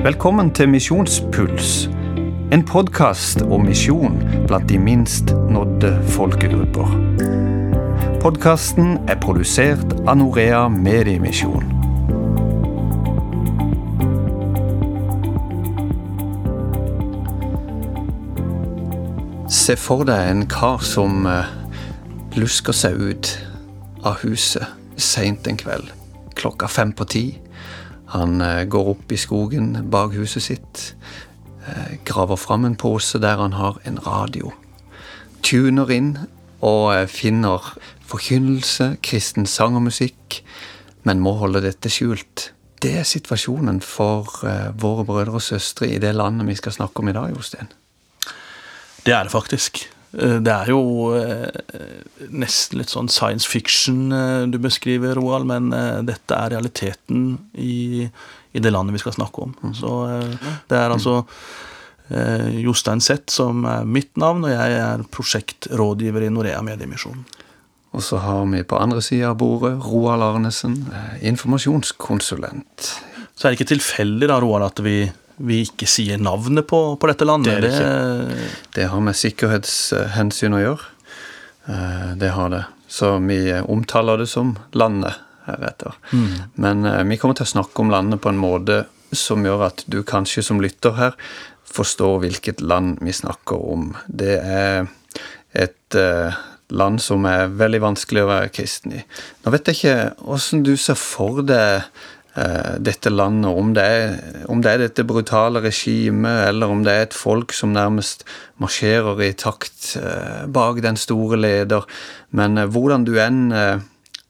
Velkommen til Misjonspuls. En podkast om misjon blant de minst nådde folkegrupper. Podkasten er produsert av Norea Mediemisjon. Se for deg en kar som eh, lusker seg ut av huset seint en kveld, klokka fem på ti. Han eh, går opp i skogen bak huset sitt, eh, graver fram en pose der han har en radio. Tuner inn og eh, finner forkynnelse, kristen sang og musikk, men må holde dette skjult. Det er situasjonen for våre brødre og søstre i det landet vi skal snakke om i dag, Jostein. Det er det faktisk. Eh, Det er jo eh, nesten litt sånn science fiction eh, du beskriver, Roald, men dette er realiteten i, i det landet vi skal snakke om. Så eh, det er altså Jostein Zett som er mitt navn, og jeg er prosjektrådgiver i Norea Mediemisjon. Og så har vi på andre sida av bordet Roald Arnesen, informasjonskonsulent. Så er det ikke tilfeldig, da, Roald, at vi, vi ikke sier navnet på, på dette landet. Det det Det har med sikkerhetshensyn å gjøre. Eh, Det har det. Så vi omtaler det som landet heretter. Men eh, vi kommer til å snakke om landet på en måte som gjør at du kanskje som lytter her forstår hvilket land vi snakker om. Det er et eh, land som er veldig vanskelig å være kristen i. Nå vet jeg ikke åssen du ser for deg dette landet, om det, er, om det er dette brutale regimet, eller om det er et folk som nærmest marsjerer i takt eh, bak den store leder. Men eh, hvordan du enn eh,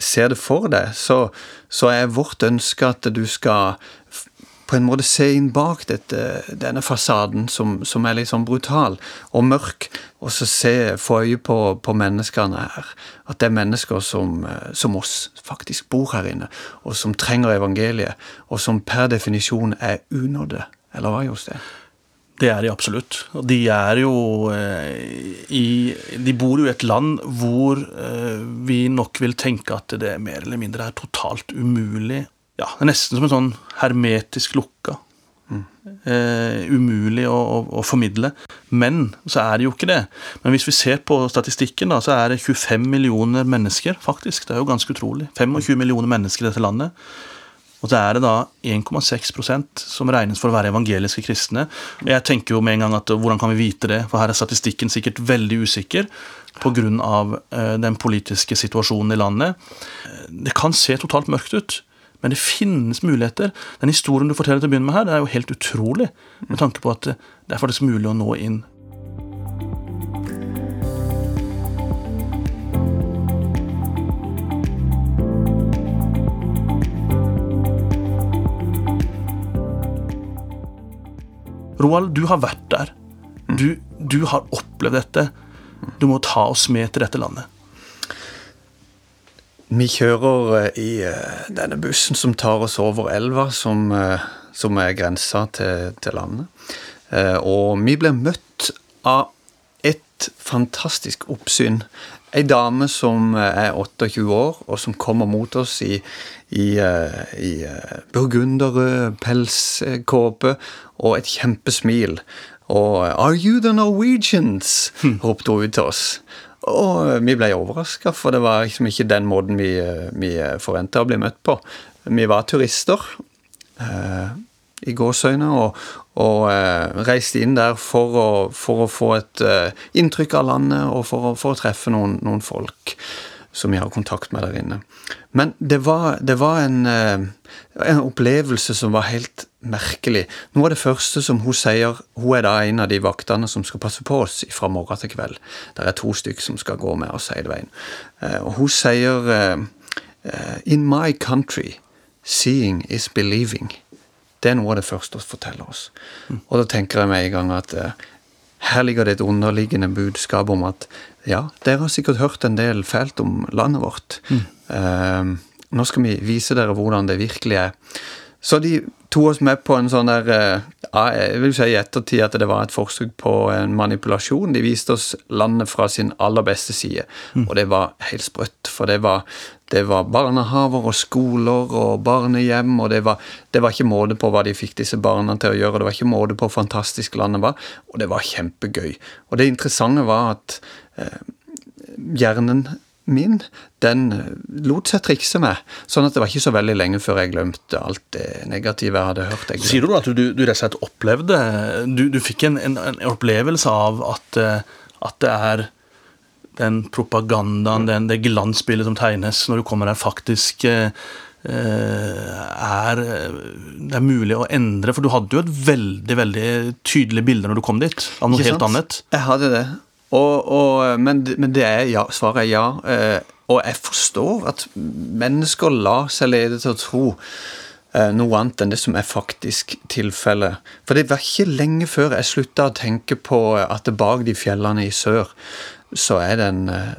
ser det for deg, så, så er vårt ønske at du skal på en måte se inn bak dette, denne fasaden som, som er litt sånn brutal og mørk, og så se, få øye på, på menneskene her. At det er mennesker som, eh, som oss faktisk bor her inne, og som trenger evangeliet, og som per definisjon er unådde. Eller hva, Jostein? Det er de absolutt. Og de er jo eh, i De bor jo i et land hvor eh, vi nok vil tenke at det mer eller mindre er totalt umulig Ja, det er nesten som en sånn hermetisk lukka. Eh, umulig å, å, å formidle. Men så er det jo ikke det. Men hvis vi ser på statistikken, da, så er det 25 millioner mennesker, faktisk. Det er jo ganske utrolig. 25 millioner mennesker i dette landet. Og så er det da 1,6% som regnes for å være evangeliske kristne. Jeg tenker jo med en gang at hvordan kan vi vite det? For her er statistikken sikkert veldig usikker pga. Eh, den politiske situasjonen i landet. Eh, Det kan se totalt mørkt ut, men det finnes muligheter. Den historien du forteller til å begynne med her, det er jo helt utrolig. Med tanke på at det er faktisk mulig å nå inn. Roald, du har vært der. Du, du har opplevd dette. Du må ta oss med til dette landet. Vi kjører eh, i eh, denne bussen som tar oss over elva, som, eh, som er grensa til, til landet. Og vi blir møtt av et fantastisk oppsyn. Ei dame som er 28 år, og som kommer mot oss i, i, i burgunderrød pelskåpe og et kjempesmil. Og 'Are you the Norwegians?' ropte hun ut til oss. Og vi ble overraska, for det var liksom ikke den måten vi, vi forventa å bli møtt på. Vi var turister eh, i gåsøyne, og, og eh, reiste inn der for å, for å få et eh, inntrykk av landet og for å, for å treffe noen, noen folk som jeg har kontakt med der inne. Men det var, det var en, eh, en opplevelse som var helt merkelig. Noe av det første som hun sier Hun er da en av de vaktene som skal passe på oss fra morgen til kveld. Det er to stykker som skal gå med oss hele veien. Eh, Og hun sier eh, In my country, seeing is believing. Det er noe av det første hun forteller oss. Og da tenker jeg med en gang at her ligger det et underliggende budskap om at ja, dere har sikkert hørt en del fælt om landet vårt. Eh, nå skal vi vise dere hvordan det virkelig er. Så de tok oss med på en sånn der eh, ja, Jeg vil si i ettertid at det var et forsøk på en manipulasjon. De viste oss landet fra sin aller beste side, mm. og det var helt sprøtt. For det var, det var barnehaver og skoler og barnehjem, og det var, det var, ikke måte på hva de fikk disse barna til å gjøre. Det var ikke måte på hvor fantastisk landet var, og det var kjempegøy. Og det interessante var at eh, hjernen min, den eh, lot seg trikse med. Sånn at det var ikke så veldig lenge før jeg glemte alt det negative jeg hadde hørt. Jeg Sier du at du, du rett og slett opplevde Du, du fikk en, en, en, opplevelse av at, eh, at, det er den propagandaen, den, det glansbildet som tegnes når du kommer her, faktisk eh, er det er mulig å endre? For du hadde jo et veldig veldig tydelig bilde når du kom dit, av noe helt annet. Jeg hadde det. Og, og, men, men, det er ja. Svaret er ja. Eh, og jeg forstår at mennesker lar seg lede til å tro eh, noe annet enn det som er faktisk tilfellet. For det var ikke lenge før jeg slutta å tenke på at det bak de fjellene i sør så, eh,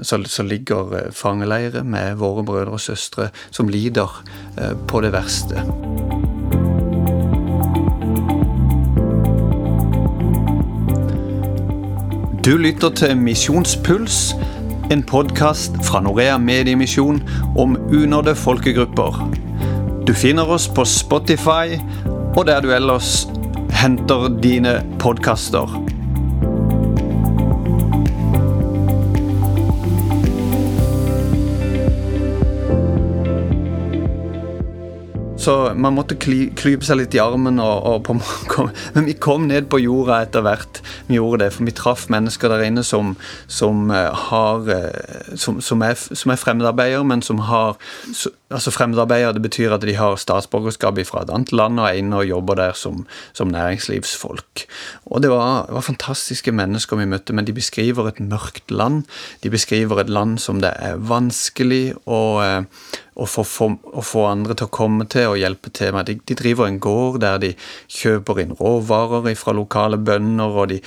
så, så ligger fangeleirer med våre brødre og søstre som lider på det verste. Du lytter til Misjonspuls, en podkast fra Norea Mediemisjon om unådde folkegrupper. Du finner oss på Spotify og der du ellers henter dine podkaster. Så man måtte kly, klype seg litt i armen. Og, og på, men vi kom ned på jorda etter hvert. Vi gjorde det, For vi traff mennesker der inne som, som eh, har eh, som, som, er, som er fremmedarbeidere, men som har altså Fremmedarbeider det betyr at de har statsborgerskap fra et annet land og er inne og jobber der som, som næringslivsfolk. Og det var, var, fantastiske mennesker vi møtte, men de beskriver et mørkt land. De beskriver et land som det er vanskelig å eh, å få, å få, andre til å komme til og hjelpe til med. De, de, driver en gård der de kjøper inn råvarer fra lokale bønder, og de,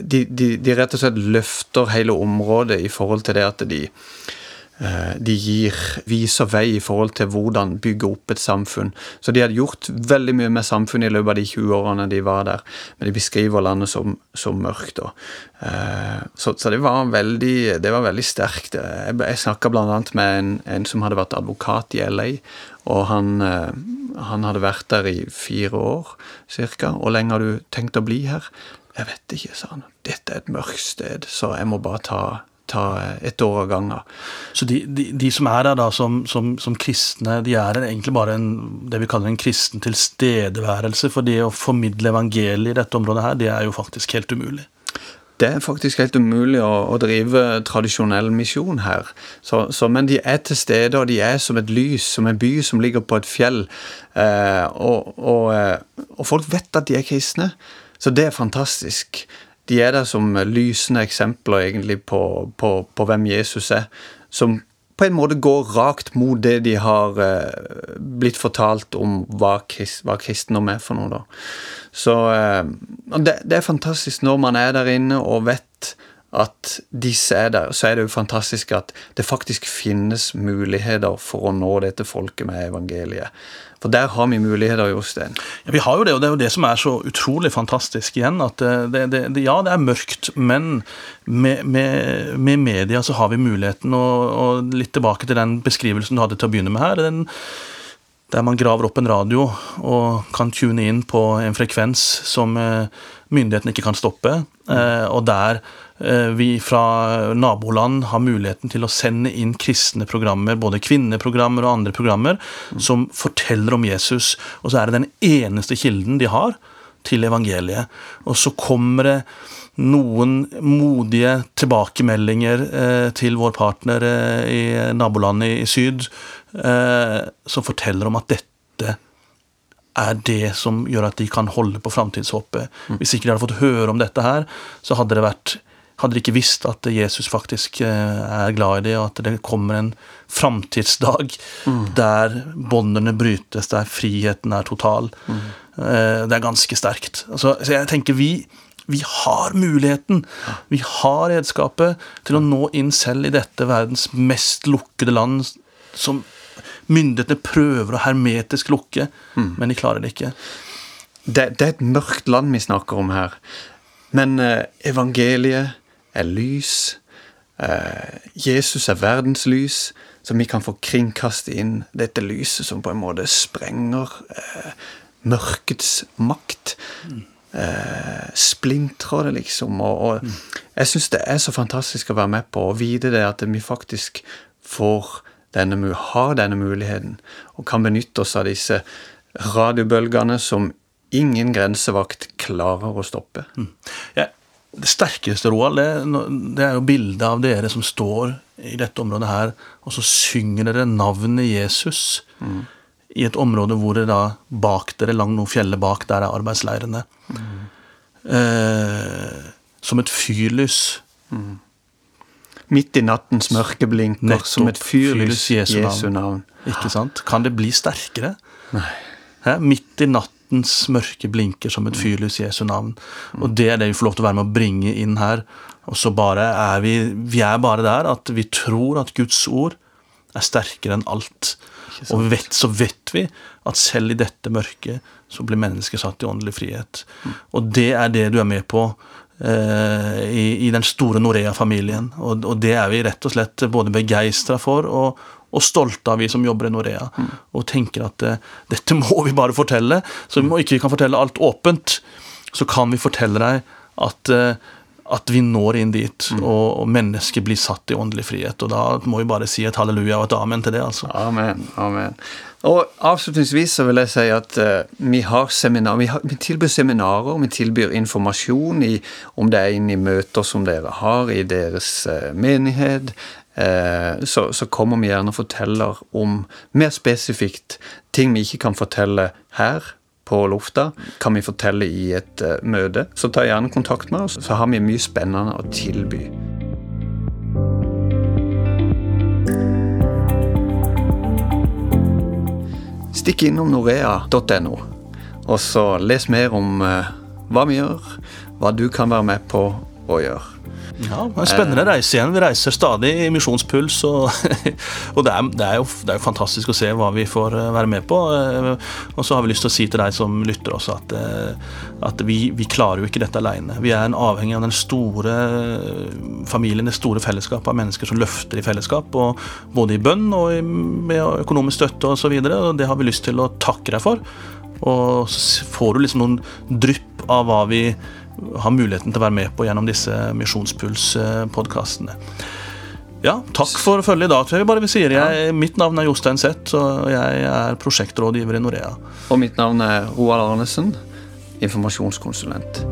de, de, rett og slett løfter hele området i forhold til det at de Eh, de gir, viser vei i forhold til hvordan bygge opp et samfunn. Så de hadde gjort veldig mye med samfunnet i løpet av de 20 årene de var der. Men de beskriver landet som, som mørkt. Eh, så, så, det var veldig, det var veldig sterkt. Jeg, jeg snakka bl.a. med en, en, som hadde vært advokat i LA. Og han, eh, han hadde vært der i fire år ca. Hvor lenge har du tenkt å bli her? Jeg vet ikke, sa han. Dette er et mørkt sted, så jeg må bare ta ta et år av gangen. Så de, de, de, som er der da som, som, som, kristne, de er egentlig bare en, det vi kaller en kristen tilstedeværelse? For det å formidle evangeliet i dette området her, det er jo faktisk helt umulig. Det er faktisk helt umulig å, å drive tradisjonell misjon her. Så, så, men de er til stede, og de er som et lys, som en by som ligger på et fjell. Eh, og, og, eh, og folk vet at de er kristne. Så det er fantastisk de er der som lysende eksempler egentlig på, på, på, hvem Jesus er. Som på en måte går rakt mot det de har eh, blitt fortalt om hva, krist, hva kristendom er for noe. da. Så eh, det, det, er fantastisk når man er der inne og vet at disse er der, så er det jo fantastisk at det faktisk finnes muligheter for å nå dette folket med evangeliet. For der har vi muligheter, Jostein. Ja, vi har jo det, og det er jo det som er så utrolig fantastisk igjen. at det, det, det, Ja, det er mørkt, men med, med, med, media så har vi muligheten. Og, og, litt tilbake til den beskrivelsen du hadde til å begynne med her. den der man graver opp en radio og kan tune inn på en frekvens som eh, myndighetene ikke kan stoppe, eh, og der eh, vi fra naboland har muligheten til å sende inn kristne programmer, både kvinneprogrammer og andre programmer, mm. som forteller om Jesus. Og så er det den eneste kilden de har til evangeliet. Og så kommer det noen modige tilbakemeldinger eh, til vår partner eh, i nabolandet i syd eh, som forteller om at dette er det som gjør at de kan holde på framtidshåpet. Mm. Hvis ikke de hadde fått høre om dette her, så hadde det vært hadde de ikke visst at Jesus faktisk eh, er glad i dem, og at det kommer en framtidsdag mm. der båndene brytes, der friheten er total. Mm. Eh, det er ganske sterkt. Altså, så jeg tenker vi, vi har muligheten, vi har redskapet til å nå inn selv i dette verdens mest lukkede land, som Myndighetene prøver å hermetisk lukke, Mm. men de klarer det ikke. Det, det er et mørkt land vi snakker om her. Men eh, evangeliet er lys. Eh, Jesus er verdens lys, som vi kan få kringkaste inn dette lyset som på en måte sprenger eh, mørkets makt. Eh, splintrer det, liksom. Og, og jeg syns det er så fantastisk å være med på å vite det at vi faktisk får denne, har denne muligheten, og kan benytte oss av disse radiobølgene som ingen grensevakt klarer å stoppe. Ja, det sterkeste, Roald, det, det er jo bildet av dere som står i dette området her, og så synger dere navnet Jesus i et område hvor det da bak dere, langt noen fjellet bak, der er arbeidsleirene. Eh, som et fyrlys. Midt i nattens mørke blinker Nettopp. som et fyrlys Fyrlys Jesu Jesu navn. Ikke sant? Kan det bli sterkere? Nei. Hæ? Midt i nattens mørke blinker som et fyrlys Jesu navn. Og det er det vi får lov til å være med å bringe inn her. Og så bare er vi Vi er bare der at vi tror at Guds ord er sterkere enn alt. Og vet, så vet vi at selv i dette mørket så blir mennesket satt i åndelig frihet. Og det er det du er med på i, i den store Norea-familien. Og, og det er vi rett og slett både begeistra for og, og stolte av, vi som jobber i Norea. Og tenker at eh, dette må vi bare fortelle. Så må ikke vi kan fortelle alt åpent, så kan vi fortelle deg at eh, at vi når inn dit, og, og mennesket blir satt i åndelig frihet. Og da må vi bare si et halleluja og et amen til det. altså. Amen. amen. Og avslutningsvis så vil jeg si at uh, vi har seminar, vi, har, vi tilbyr seminarer, vi tilbyr informasjon i, om det er inne i møter som dere har i deres uh, menighet. Eh, så, så kommer vi gjerne og forteller om mer spesifikt ting vi ikke kan fortelle her på lufta, kan vi fortelle i et eh, møte. Så ta gjerne kontakt med oss, så har vi mye spennende å tilby. Stikk innom norea.no, og så les mer om eh, hva vi gjør, hva du kan være med på å gjøre. Ja, en Spennende reise igjen. Vi reiser stadig i Misjonspuls. Og, og det, er, det, er jo, det er jo fantastisk å se hva vi får eh, være med på. Eh, Og så har vi lyst til å si til deg som lytter også, at, eh, at vi, vi klarer jo ikke dette alene. Vi er en avhengig av den store familien, det store fellesskapet av mennesker som løfter i fellesskap. Og både i bønn og i, med økonomisk støtte osv. Og, så og det har vi lyst til å takke deg for. Og så får du liksom noen drypp av hva vi har muligheten til å være med på gjennom disse Misjonspuls-podkastene. Ja, takk for følget i dag. jeg bare sier. Jeg, mitt navn er Jostein Seth, og jeg er prosjektrådgiver i Norea. Og mitt navn er Roald Arnesen, informasjonskonsulent.